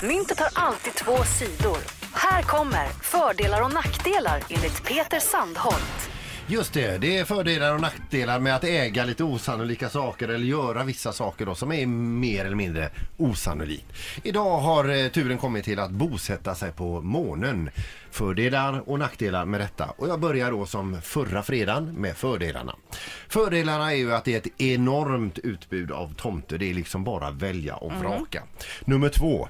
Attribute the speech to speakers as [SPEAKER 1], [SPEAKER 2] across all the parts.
[SPEAKER 1] Myntet har alltid två sidor. Här kommer fördelar och nackdelar enligt Peter Sandholt.
[SPEAKER 2] Just det, det är fördelar och nackdelar med att äga lite osannolika saker eller göra vissa saker då, som är mer eller mindre osannolikt. Idag har eh, turen kommit till att bosätta sig på månen. Fördelar och nackdelar med detta. Och jag börjar då som förra fredagen med fördelarna. Fördelarna är ju att det är ett enormt utbud av tomter. Det är liksom bara välja och vraka. Nummer två.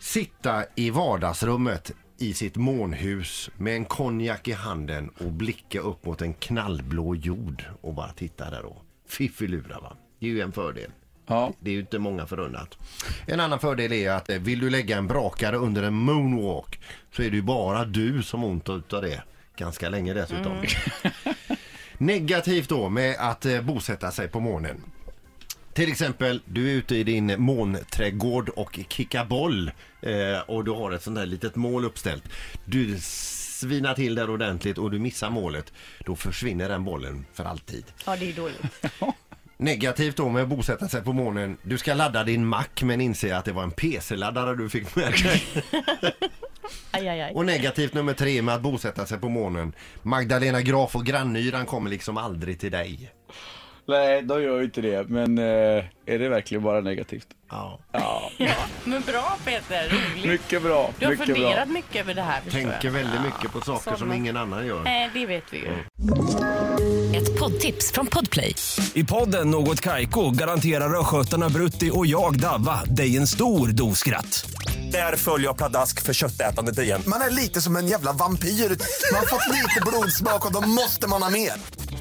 [SPEAKER 2] Sitta i vardagsrummet i sitt månhus med en konjak i handen och blicka upp mot en knallblå jord och bara titta där då. Fiffilura va. Det är ju en fördel.
[SPEAKER 3] Ja.
[SPEAKER 2] Det är ju inte många förunnat. En annan fördel är att eh, vill du lägga en brakare under en moonwalk så är det ju bara du som ont utav det. Ganska länge dessutom. Negativt då med att eh, bosätta sig på månen. Till exempel, du är ute i din månträdgård och kickar boll eh, och du har ett sånt där litet mål uppställt. Du svinar till där ordentligt och du missar målet. Då försvinner den bollen för alltid.
[SPEAKER 4] Ja, det är dåligt.
[SPEAKER 2] Negativt då med att bosätta sig på månen. Du ska ladda din Mac men inser att det var en PC-laddare du fick med dig.
[SPEAKER 4] Aj, aj, aj.
[SPEAKER 2] Och negativt nummer tre med att bosätta sig på månen. Magdalena Graf och grannyran kommer liksom aldrig till dig.
[SPEAKER 3] Nej, de gör ju inte det. Men eh, är det verkligen bara negativt?
[SPEAKER 2] Ja.
[SPEAKER 3] Ja,
[SPEAKER 4] Ja, men bra Peter, roligt.
[SPEAKER 3] mycket bra.
[SPEAKER 4] Du har
[SPEAKER 3] mycket
[SPEAKER 4] funderat
[SPEAKER 3] bra.
[SPEAKER 4] mycket över det här
[SPEAKER 2] Tänker
[SPEAKER 4] jag.
[SPEAKER 2] väldigt mycket på saker som
[SPEAKER 4] som-
[SPEAKER 2] ingen annan gör.
[SPEAKER 4] Nej, det vet vi ju.
[SPEAKER 1] Ett poddtips från Podplay.
[SPEAKER 5] I podden Något Kaiko garanterar östgötarna Brutti och jag, Davva, dig en stor dos skratt. Där följer jag pladask för köttätandet igen.
[SPEAKER 6] Man är lite som en jävla vampyr. Man har fått lite blodsmak och då måste man ha mer.